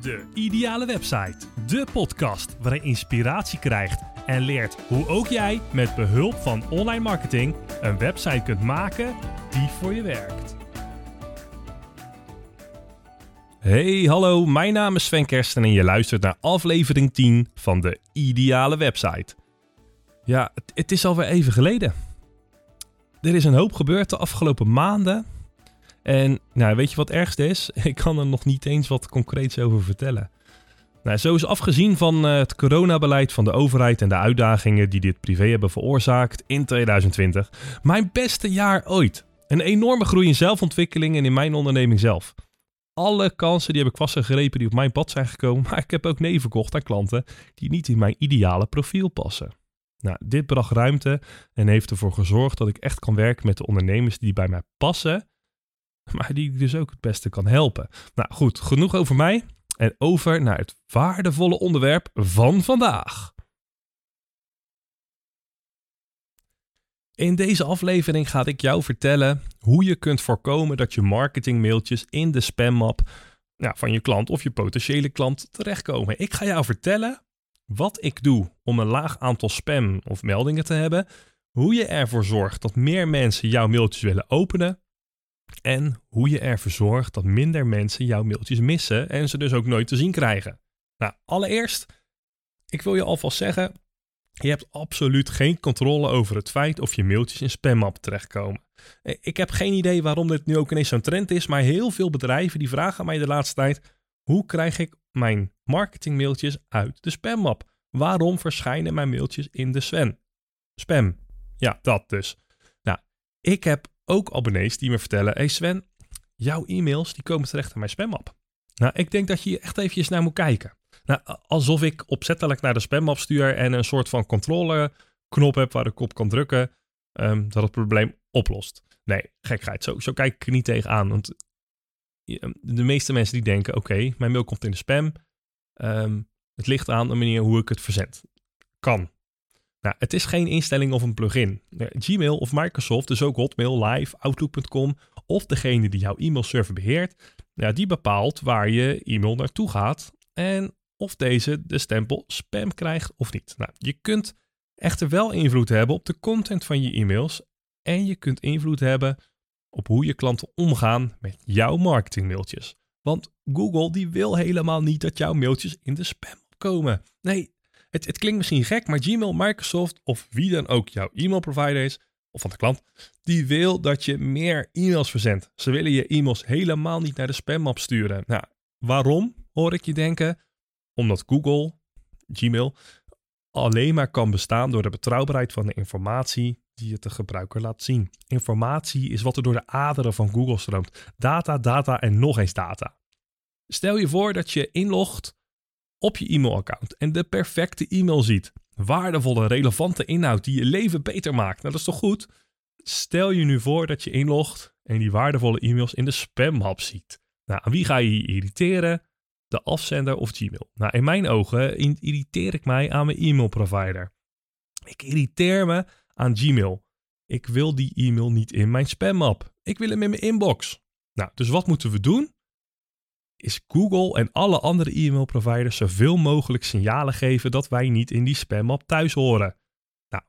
De Ideale Website. De podcast waarin je inspiratie krijgt en leert hoe ook jij met behulp van online marketing een website kunt maken die voor je werkt. Hey, hallo, mijn naam is Sven Kersten en je luistert naar aflevering 10 van de Ideale Website. Ja, het is alweer even geleden. Er is een hoop gebeurd de afgelopen maanden. En nou, weet je wat ergste is? Ik kan er nog niet eens wat concreets over vertellen. Nou, zo is afgezien van uh, het coronabeleid van de overheid en de uitdagingen die dit privé hebben veroorzaakt in 2020, mijn beste jaar ooit. Een enorme groei in zelfontwikkeling en in mijn onderneming zelf. Alle kansen die heb ik vastgegrepen die op mijn pad zijn gekomen, maar ik heb ook nee verkocht aan klanten die niet in mijn ideale profiel passen. Nou, dit bracht ruimte en heeft ervoor gezorgd dat ik echt kan werken met de ondernemers die bij mij passen, maar die ik dus ook het beste kan helpen. Nou goed, genoeg over mij en over naar het waardevolle onderwerp van vandaag. In deze aflevering ga ik jou vertellen hoe je kunt voorkomen dat je marketingmailtjes in de spammap ja, van je klant of je potentiële klant terechtkomen. Ik ga jou vertellen wat ik doe om een laag aantal spam of meldingen te hebben, hoe je ervoor zorgt dat meer mensen jouw mailtjes willen openen en hoe je ervoor zorgt dat minder mensen jouw mailtjes missen en ze dus ook nooit te zien krijgen. Nou, allereerst, ik wil je alvast zeggen, je hebt absoluut geen controle over het feit of je mailtjes in spammap terechtkomen. Ik heb geen idee waarom dit nu ook ineens zo'n trend is, maar heel veel bedrijven die vragen mij de laatste tijd: hoe krijg ik mijn marketingmailtjes uit de spammap? Waarom verschijnen mijn mailtjes in de Sven? Spam. Ja, dat dus. Nou, ik heb ook abonnees die me vertellen: Hey Sven, jouw e-mails die komen terecht in mijn spammap. Nou, ik denk dat je echt eventjes naar moet kijken. Nou, alsof ik opzettelijk naar de spammap stuur en een soort van controleknop heb waar ik op kan drukken, um, dat het probleem oplost. Nee, gekheid. Zo, zo kijk ik er niet tegenaan. Want ehm, de meeste mensen die denken, oké, mijn mail komt in de spam. Um, het ligt aan de manier hoe ik het verzend. Kan. Nou, het is geen instelling of een plugin. Gmail of Microsoft, dus ook Hotmail, Live, Outlook.com of degene die jouw e-mailserver beheert, ja, die bepaalt waar je e-mail naartoe gaat en of deze de stempel spam krijgt of niet. Nou, je kunt echter wel invloed hebben op de content van je e-mails en je kunt invloed hebben op hoe je klanten omgaan met jouw marketingmailtjes. Want Google die wil helemaal niet dat jouw mailtjes in de spam komen. Nee, het, het klinkt misschien gek, maar Gmail, Microsoft of wie dan ook jouw e-mailprovider is, of van de klant, die wil dat je meer e-mails verzendt. Ze willen je e-mails helemaal niet naar de spammap sturen. Nou, waarom, hoor ik je denken? Omdat Google, Gmail, alleen maar kan bestaan door de betrouwbaarheid van de informatie die het de gebruiker laat zien. Informatie is wat er door de aderen van Google stroomt. Data, data en nog eens data. Stel je voor dat je inlogt op je e-mailaccount en de perfecte e-mail ziet. Waardevolle, relevante inhoud die je leven beter maakt. Nou, dat is toch goed? Stel je nu voor dat je inlogt en die waardevolle e-mails in de spammap ziet. Nou, aan wie ga je irriteren? De afzender of Gmail? Nou, in mijn ogen irriteer ik mij aan mijn e-mailprovider. Ik irriteer me aan Gmail. Ik wil die e-mail niet in mijn spammap. Ik wil hem in mijn inbox. Nou, dus wat moeten we doen? Is Google en alle andere e-mailproviders zoveel mogelijk signalen geven dat wij niet in die spammap thuis horen. Nou,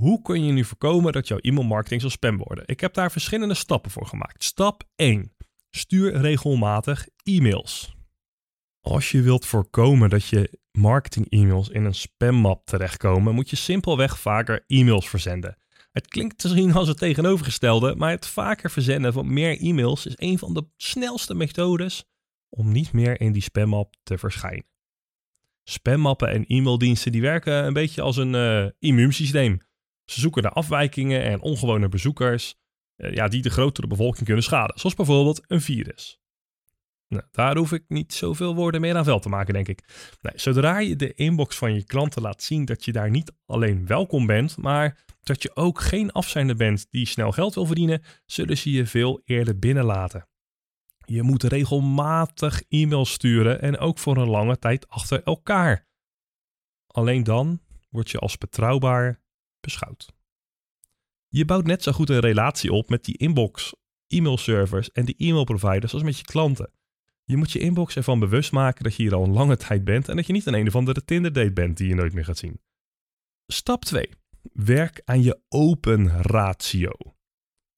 hoe kun je nu voorkomen dat jouw e-mailmarketing zal spam worden? Ik heb daar verschillende stappen voor gemaakt. Stap 1. Stuur regelmatig e-mails. Als je wilt voorkomen dat je marketing-e-mails in een spammap terechtkomen, moet je simpelweg vaker e-mails verzenden. Het klinkt zien als het tegenovergestelde, maar het vaker verzenden van meer e-mails is een van de snelste methodes om niet meer in die spammap te verschijnen. Spammappen en e-maildiensten die werken een beetje als een uh, immuunsysteem. Ze zoeken naar afwijkingen en ongewone bezoekers uh, ja, die de grotere bevolking kunnen schaden, zoals bijvoorbeeld een virus. Nou, daar hoef ik niet zoveel woorden meer aan vel te maken, denk ik. Nee, zodra je de inbox van je klanten laat zien dat je daar niet alleen welkom bent, maar dat je ook geen afzender bent die snel geld wil verdienen, zullen ze je veel eerder binnenlaten. Je moet regelmatig e-mails sturen en ook voor een lange tijd achter elkaar. Alleen dan word je als betrouwbaar beschouwd. Je bouwt net zo goed een relatie op met die inbox, e-mailservers en de e-mailproviders als met je klanten. Je moet je inbox ervan bewust maken dat je hier al een lange tijd bent en dat je niet een een of andere Tinder date bent die je nooit meer gaat zien. Stap 2. Werk aan je open ratio.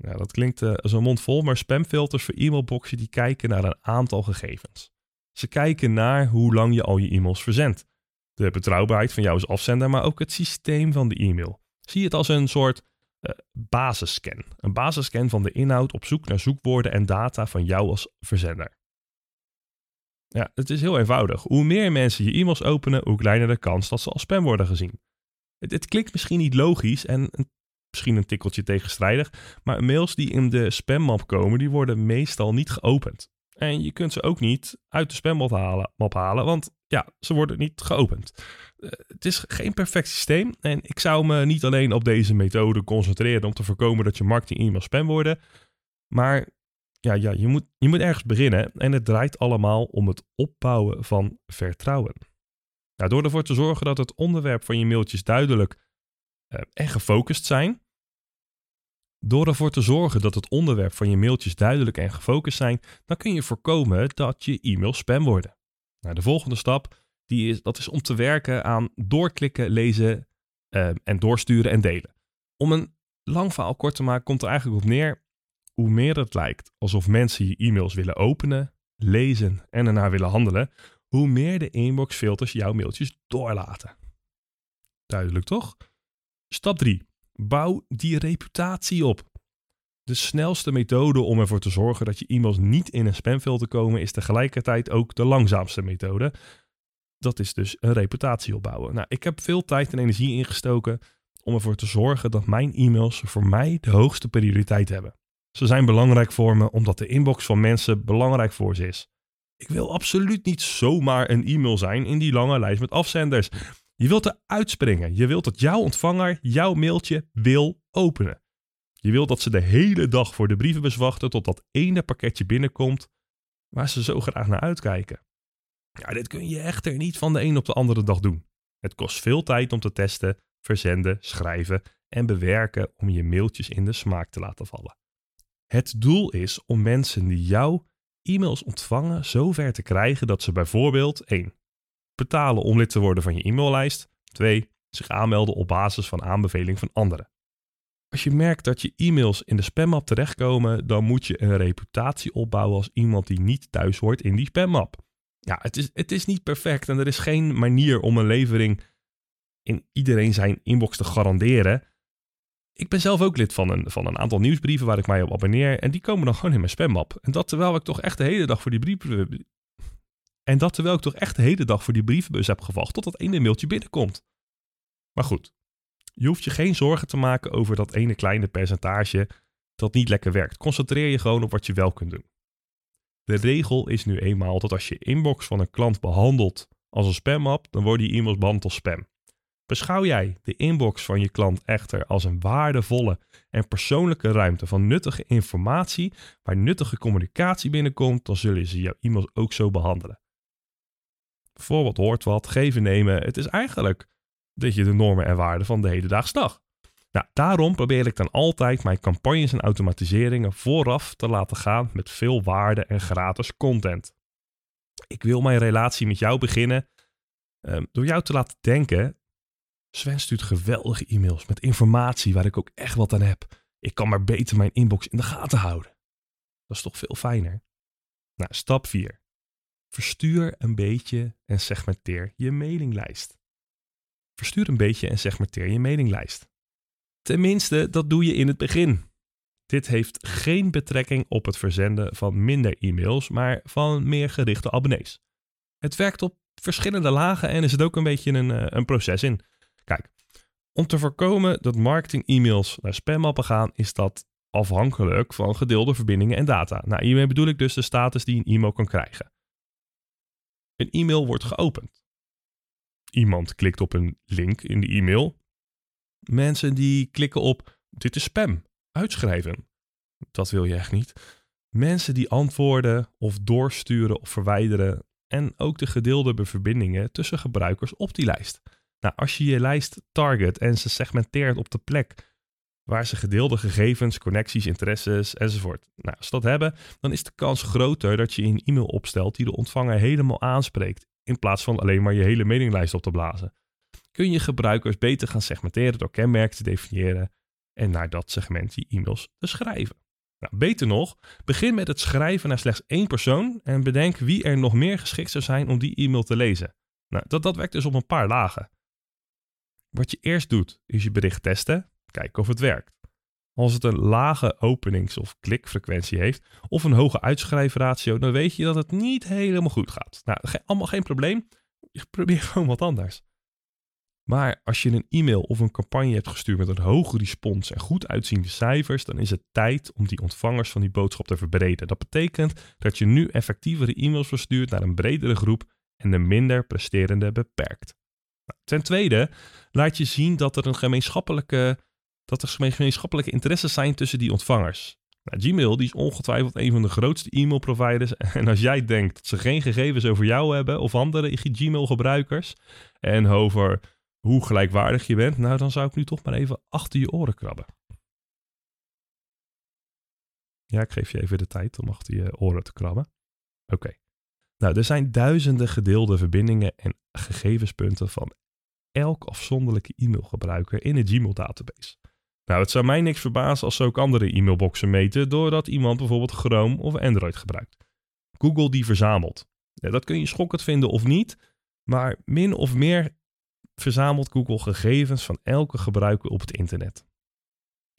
Ja, dat klinkt uh, als een mond vol, maar spamfilters voor e-mailboxen die kijken naar een aantal gegevens. Ze kijken naar hoe lang je al je e-mails verzendt. De betrouwbaarheid van jou als afzender, maar ook het systeem van de e-mail. Zie het als een soort uh, basisscan. Een basisscan van de inhoud op zoek naar zoekwoorden en data van jou als verzender. Ja, het is heel eenvoudig. Hoe meer mensen je e-mails openen, hoe kleiner de kans dat ze als spam worden gezien. Het, het klinkt misschien niet logisch en misschien een tikkeltje tegenstrijdig, maar mails die in de spammap komen, die worden meestal niet geopend. En je kunt ze ook niet uit de spammap halen, halen want ja, ze worden niet geopend. Uh, het is geen perfect systeem en ik zou me niet alleen op deze methode concentreren om te voorkomen dat je marketing e-mail spam worden, maar ja, ja je, moet, je moet ergens beginnen en het draait allemaal om het opbouwen van vertrouwen. Nou, door ervoor te zorgen dat het onderwerp van je mailtjes duidelijk en gefocust zijn, door ervoor te zorgen dat het onderwerp van je mailtjes duidelijk en gefocust zijn, dan kun je voorkomen dat je e-mails spam worden. Nou, de volgende stap die is, dat is om te werken aan doorklikken, lezen uh, en doorsturen en delen. Om een lang verhaal kort te maken, komt er eigenlijk op neer hoe meer het lijkt alsof mensen je e-mails willen openen, lezen en ernaar willen handelen, hoe meer de inboxfilters jouw mailtjes doorlaten. Duidelijk toch? Stap 3. Bouw die reputatie op. De snelste methode om ervoor te zorgen dat je e-mails niet in een spamfilter komen, is tegelijkertijd ook de langzaamste methode. Dat is dus een reputatie opbouwen. Nou, ik heb veel tijd en energie ingestoken om ervoor te zorgen dat mijn e-mails voor mij de hoogste prioriteit hebben. Ze zijn belangrijk voor me omdat de inbox van mensen belangrijk voor ze is. Ik wil absoluut niet zomaar een e-mail zijn in die lange lijst met afzenders. Je wilt er uitspringen. Je wilt dat jouw ontvanger jouw mailtje wil openen. Je wilt dat ze de hele dag voor de brievenbus wachten tot dat ene pakketje binnenkomt waar ze zo graag naar uitkijken. Ja, dit kun je echter niet van de een op de andere dag doen. Het kost veel tijd om te testen, verzenden, schrijven en bewerken om je mailtjes in de smaak te laten vallen. Het doel is om mensen die jouw e-mails ontvangen zover te krijgen dat ze bijvoorbeeld 1. Betalen om lid te worden van je e-maillijst, 2. zich aanmelden op basis van aanbeveling van anderen. Als je merkt dat je e-mails in de spammap terechtkomen, dan moet je een reputatie opbouwen als iemand die niet thuis hoort in die spammap. Ja, het is, het is niet perfect en er is geen manier om een levering in iedereen zijn inbox te garanderen. Ik ben zelf ook lid van een, van een aantal nieuwsbrieven waar ik mij op abonneer. En die komen dan gewoon in mijn spammap. En dat terwijl ik toch echt de hele dag voor die brieven. En dat terwijl ik toch echt de hele dag voor die brievenbus heb gewacht tot dat ene mailtje binnenkomt. Maar goed, je hoeft je geen zorgen te maken over dat ene kleine percentage dat niet lekker werkt. Concentreer je gewoon op wat je wel kunt doen. De regel is nu eenmaal dat als je inbox van een klant behandelt als een spammap, dan worden die e-mails behandeld als spam. Beschouw jij de inbox van je klant echter als een waardevolle en persoonlijke ruimte van nuttige informatie waar nuttige communicatie binnenkomt, dan zullen ze jouw e-mails ook zo behandelen. Bijvoorbeeld hoort wat, geven nemen. Het is eigenlijk dat je de normen en waarden van de hedendaagse dag. Nou, daarom probeer ik dan altijd mijn campagnes en automatiseringen vooraf te laten gaan met veel waarde en gratis content. Ik wil mijn relatie met jou beginnen um, door jou te laten denken Sven stuurt geweldige e-mails met informatie waar ik ook echt wat aan heb. Ik kan maar beter mijn inbox in de gaten houden. Dat is toch veel fijner? Nou, stap 4. Verstuur een beetje en segmenteer je mailinglijst. Verstuur een beetje en segmenteer je mailinglijst. Tenminste, dat doe je in het begin. Dit heeft geen betrekking op het verzenden van minder e-mails, maar van meer gerichte abonnees. Het werkt op verschillende lagen en er zit ook een beetje een, eh, een proces in. Kijk, om te voorkomen dat marketing-e-mails naar spammappen gaan, is dat afhankelijk van gedeelde verbindingen en data. Nou, hiermee bedoel ik dus de status die een e-mail kan krijgen. Een e-mail wordt geopend. Iemand klikt op een link in de e-mail. Mensen die klikken op dit is spam, uitschrijven. Dat wil je echt niet. Mensen die antwoorden of doorsturen of verwijderen en ook de gedeelde verbindingen tussen gebruikers op die lijst. Nou, als je je lijst target en ze segmenteert op de plek waar ze gedeelde gegevens, connecties, interesses enzovoort. Nou, als ze dat hebben, dan is de kans groter dat je een e-mail opstelt die de ontvanger helemaal aanspreekt, in plaats van alleen maar je hele mailinglijst op te blazen. Kun je gebruikers beter gaan segmenteren door kenmerken te definiëren en naar dat segment je e-mails te schrijven. Nou, beter nog, begin met het schrijven naar slechts één persoon en bedenk wie er nog meer geschikt zou zijn om die e-mail te lezen. Nou, dat, dat werkt dus op een paar lagen. Wat je eerst doet, is je bericht testen, kijken of het werkt. Als het een lage openings- of klikfrequentie heeft of een hoge uitschrijfratio, dan weet je dat het niet helemaal goed gaat. Nou, allemaal geen probleem. Je probeer gewoon wat anders. Maar als je een e-mail of een campagne hebt gestuurd met een hoge respons en goed uitziende cijfers, dan is het tijd om die ontvangers van die boodschap te verbreden. Dat betekent dat je nu effectievere e-mails verstuurt naar een bredere groep en de minder presterende beperkt. Nou, ten tweede, laat je zien dat er een gemeenschappelijke, dat er gemeenschappelijke interesses zijn tussen die ontvangers. Nou, Gmail die is ongetwijfeld een van de grootste e-mailproviders. En als jij denkt dat ze geen gegevens over jou hebben of andere Gmail-gebruikers en over hoe gelijkwaardig je bent, nou dan zou ik nu toch maar even achter je oren krabben. Ja, ik geef je even de tijd om achter je oren te krabben. Oké. Nou, er zijn duizenden gedeelde verbindingen en gegevenspunten van elk afzonderlijke e-mailgebruiker in de Gmail-database. Nou, het zou mij niks verbazen als ze ook andere e-mailboxen meten doordat iemand bijvoorbeeld Chrome of Android gebruikt. Google die verzamelt. Ja, dat kun je schokkend vinden of niet, maar min of meer verzamelt Google gegevens van elke gebruiker op het internet.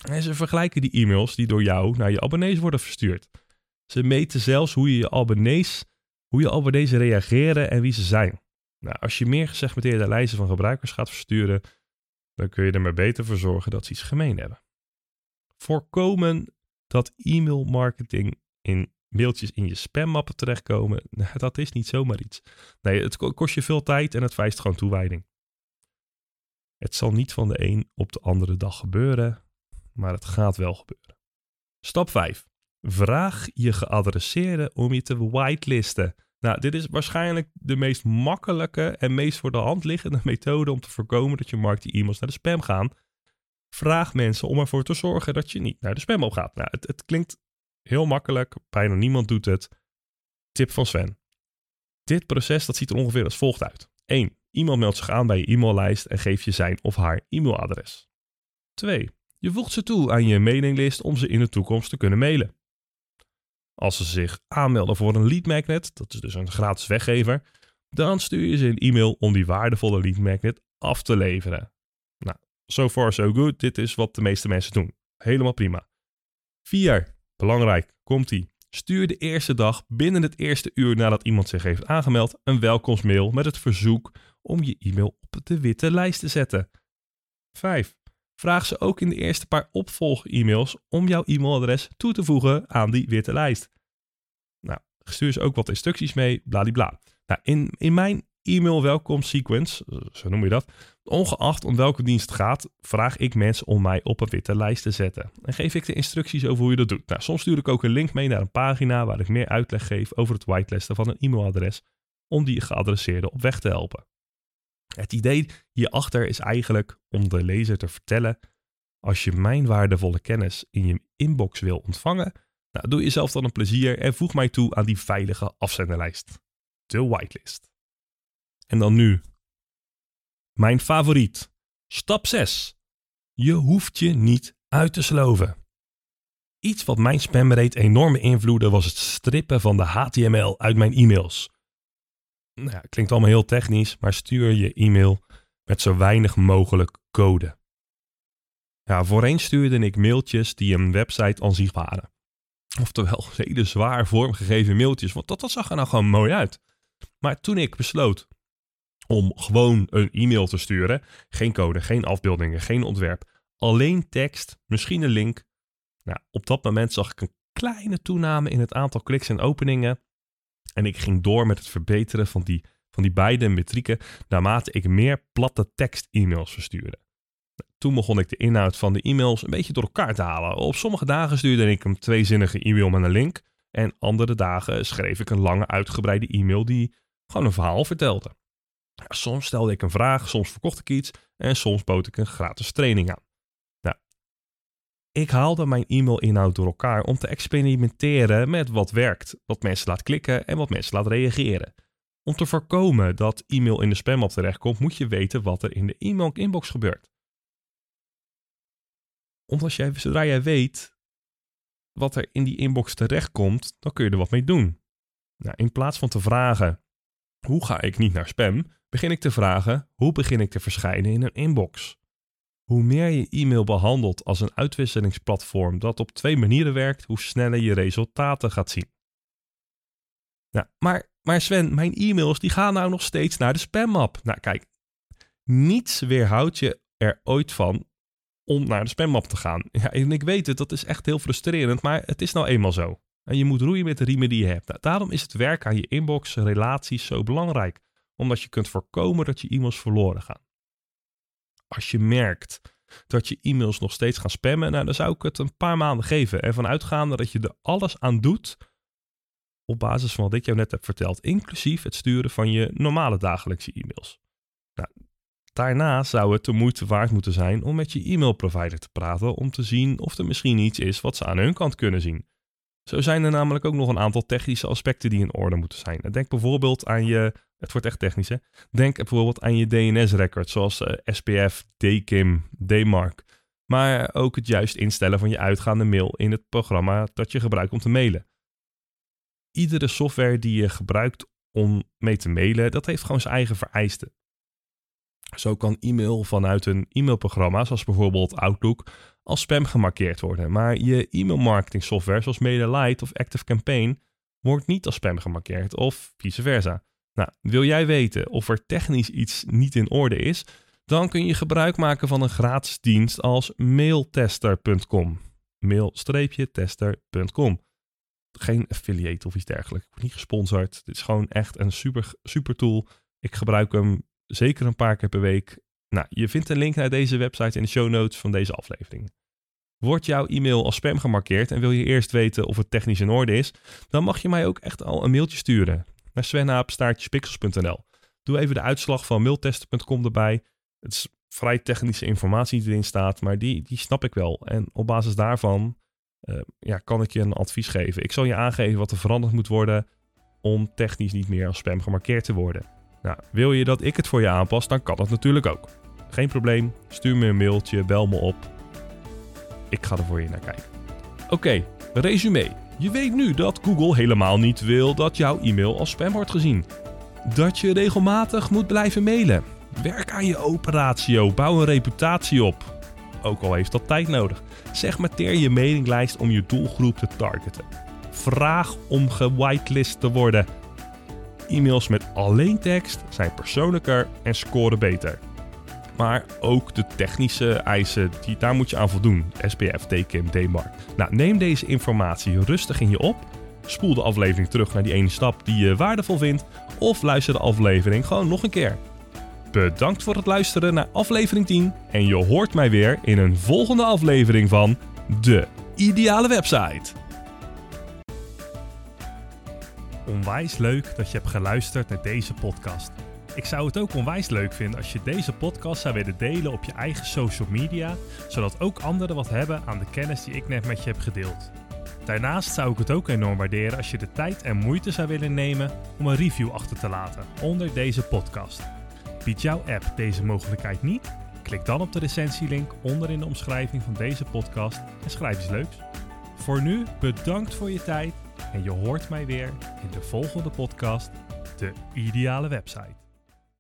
En ze vergelijken die e-mails die door jou naar je abonnees worden verstuurd. Ze meten zelfs hoe je je abonnees, hoe je abonnees reageren en wie ze zijn. Nou, als je meer gesegmenteerde lijsten van gebruikers gaat versturen, dan kun je er maar beter voor zorgen dat ze iets gemeen hebben. Voorkomen dat e-mail marketing in mailtjes in je spammappen terechtkomen, nou, dat is niet zomaar iets. Nee, het kost je veel tijd en het veist gewoon toewijding. Het zal niet van de een op de andere dag gebeuren, maar het gaat wel gebeuren. Stap 5. Vraag je geadresseerde om je te whitelisten. Nou, dit is waarschijnlijk de meest makkelijke en meest voor de hand liggende methode om te voorkomen dat je marketing-e-mails naar de spam gaan. Vraag mensen om ervoor te zorgen dat je niet naar de spam op gaat. Nou, het, het klinkt heel makkelijk, bijna niemand doet het. Tip van Sven. Dit proces dat ziet er ongeveer als volgt uit. 1. Iemand meldt zich aan bij je e-maillijst en geeft je zijn of haar e-mailadres. 2. Je voegt ze toe aan je mailinglist om ze in de toekomst te kunnen mailen. Als ze zich aanmelden voor een lead magnet, dat is dus een gratis weggever, dan stuur je ze een e-mail om die waardevolle lead magnet af te leveren. Nou, so far so good. Dit is wat de meeste mensen doen. Helemaal prima. 4. Belangrijk, komt ie. Stuur de eerste dag binnen het eerste uur nadat iemand zich heeft aangemeld een welkomstmail met het verzoek om je e-mail op de witte lijst te zetten. 5. Vraag ze ook in de eerste paar opvolg-e-mails om jouw e-mailadres toe te voegen aan die witte lijst. Nou, stuur ze ook wat instructies mee, bladibla. Nou, in, in mijn e-mail welkom sequence, zo noem je dat, ongeacht om welke dienst het gaat, vraag ik mensen om mij op een witte lijst te zetten. En geef ik de instructies over hoe je dat doet. Nou, soms stuur ik ook een link mee naar een pagina waar ik meer uitleg geef over het whitelisten van een e-mailadres om die geadresseerde op weg te helpen. Het idee hierachter is eigenlijk om de lezer te vertellen: als je mijn waardevolle kennis in je inbox wil ontvangen, nou, doe jezelf dan een plezier en voeg mij toe aan die veilige afzenderlijst. De whitelist. En dan nu. Mijn favoriet. Stap 6. Je hoeft je niet uit te sloven. Iets wat mijn spamrate enorm beïnvloedde was het strippen van de HTML uit mijn e-mails nou klinkt allemaal heel technisch, maar stuur je e-mail met zo weinig mogelijk code. Ja, voorheen stuurde ik mailtjes die een website aan zich waren. Oftewel, hele zwaar vormgegeven mailtjes, want dat, dat zag er nou gewoon mooi uit. Maar toen ik besloot om gewoon een e-mail te sturen, geen code, geen afbeeldingen, geen ontwerp, alleen tekst, misschien een link. Nou, op dat moment zag ik een kleine toename in het aantal kliks en openingen. En ik ging door met het verbeteren van die, van die beide metrieken naarmate ik meer platte tekst-e-mails verstuurde. Toen begon ik de inhoud van de e-mails een beetje door elkaar te halen. Op sommige dagen stuurde ik een tweezinnige e-mail met een link. En andere dagen schreef ik een lange uitgebreide e-mail die gewoon een verhaal vertelde. Soms stelde ik een vraag, soms verkocht ik iets en soms bood ik een gratis training aan. Ik haalde mijn e-mailinhoud door elkaar om te experimenteren met wat werkt, wat mensen laat klikken en wat mensen laat reageren. Om te voorkomen dat e-mail in de spammap terechtkomt, moet je weten wat er in de e-mail inbox gebeurt. Omdat jij, zodra jij weet wat er in die inbox terechtkomt, dan kun je er wat mee doen. Nou, in plaats van te vragen, hoe ga ik niet naar spam, begin ik te vragen, hoe begin ik te verschijnen in een inbox? Hoe meer je e-mail behandelt als een uitwisselingsplatform dat op twee manieren werkt, hoe sneller je resultaten gaat zien. Nou, maar, maar Sven, mijn e-mails die gaan nou nog steeds naar de spammap. Nou kijk, niets weerhoudt je er ooit van om naar de spammap te gaan. Ja, en ik weet het, dat is echt heel frustrerend, maar het is nou eenmaal zo. En je moet roeien met de riemen die je hebt. Nou, daarom is het werk aan je inbox, relaties zo belangrijk. Omdat je kunt voorkomen dat je e-mails verloren gaan. Als je merkt dat je e-mails nog steeds gaan spammen, nou, dan zou ik het een paar maanden geven. En vanuitgaande dat je er alles aan doet op basis van wat ik jou net heb verteld, inclusief het sturen van je normale dagelijkse e-mails. Nou, daarna zou het de moeite waard moeten zijn om met je e-mailprovider te praten om te zien of er misschien iets is wat ze aan hun kant kunnen zien. Zo zijn er namelijk ook nog een aantal technische aspecten die in orde moeten zijn. Denk bijvoorbeeld aan je, het wordt echt technisch hè, denk bijvoorbeeld aan je DNS-record zoals eh, SPF, DKIM, DMARC. Maar ook het juist instellen van je uitgaande mail in het programma dat je gebruikt om te mailen. Iedere software die je gebruikt om mee te mailen, dat heeft gewoon zijn eigen vereisten. Zo kan e-mail vanuit een e-mailprogramma, zoals bijvoorbeeld Outlook, als spam gemarkeerd worden. Maar je e-mail marketing software, zoals MailerLite of ActiveCampaign, wordt niet als spam gemarkeerd of vice versa. Nou, wil jij weten of er technisch iets niet in orde is? Dan kun je gebruik maken van een gratis dienst als mailtester.com. Mail-tester.com. Geen affiliate of iets dergelijks. Ik word niet gesponsord. Dit is gewoon echt een super, super tool. Ik gebruik hem zeker een paar keer per week. Nou, je vindt een link naar deze website in de show notes van deze aflevering. Wordt jouw e-mail als spam gemarkeerd en wil je eerst weten of het technisch in orde is, dan mag je mij ook echt al een mailtje sturen naar svennaapstaartjespixels.nl. Doe even de uitslag van mailtesten.com erbij. Het is vrij technische informatie die erin staat, maar die, die snap ik wel. En op basis daarvan uh, ja, kan ik je een advies geven. Ik zal je aangeven wat er veranderd moet worden om technisch niet meer als spam gemarkeerd te worden. Nou, wil je dat ik het voor je aanpas, dan kan dat natuurlijk ook. Geen probleem, stuur me een mailtje, bel me op. Ik ga er voor je naar kijken. Oké, resume. Je weet nu dat Google helemaal niet wil dat jouw e-mail als spam wordt gezien. Dat je regelmatig moet blijven mailen. Werk aan je operatio, bouw een reputatie op. Ook al heeft dat tijd nodig. Segmenteer je mailinglijst om je doelgroep te targeten. Vraag om gewitelist te worden. E-mails met alleen tekst zijn persoonlijker en scoren beter. Maar ook de technische eisen, die, daar moet je aan voldoen. SPF, DKIM, DMARC. Nou, neem deze informatie rustig in je op. Spoel de aflevering terug naar die ene stap die je waardevol vindt. Of luister de aflevering gewoon nog een keer. Bedankt voor het luisteren naar aflevering 10. En je hoort mij weer in een volgende aflevering van De Ideale Website. Onwijs leuk dat je hebt geluisterd naar deze podcast. Ik zou het ook onwijs leuk vinden als je deze podcast zou willen delen op je eigen social media, zodat ook anderen wat hebben aan de kennis die ik net met je heb gedeeld. Daarnaast zou ik het ook enorm waarderen als je de tijd en moeite zou willen nemen om een review achter te laten onder deze podcast. Biedt jouw app deze mogelijkheid niet? Klik dan op de recensielink onder in de omschrijving van deze podcast en schrijf iets leuks. Voor nu bedankt voor je tijd en je hoort mij weer in de volgende podcast, de ideale website.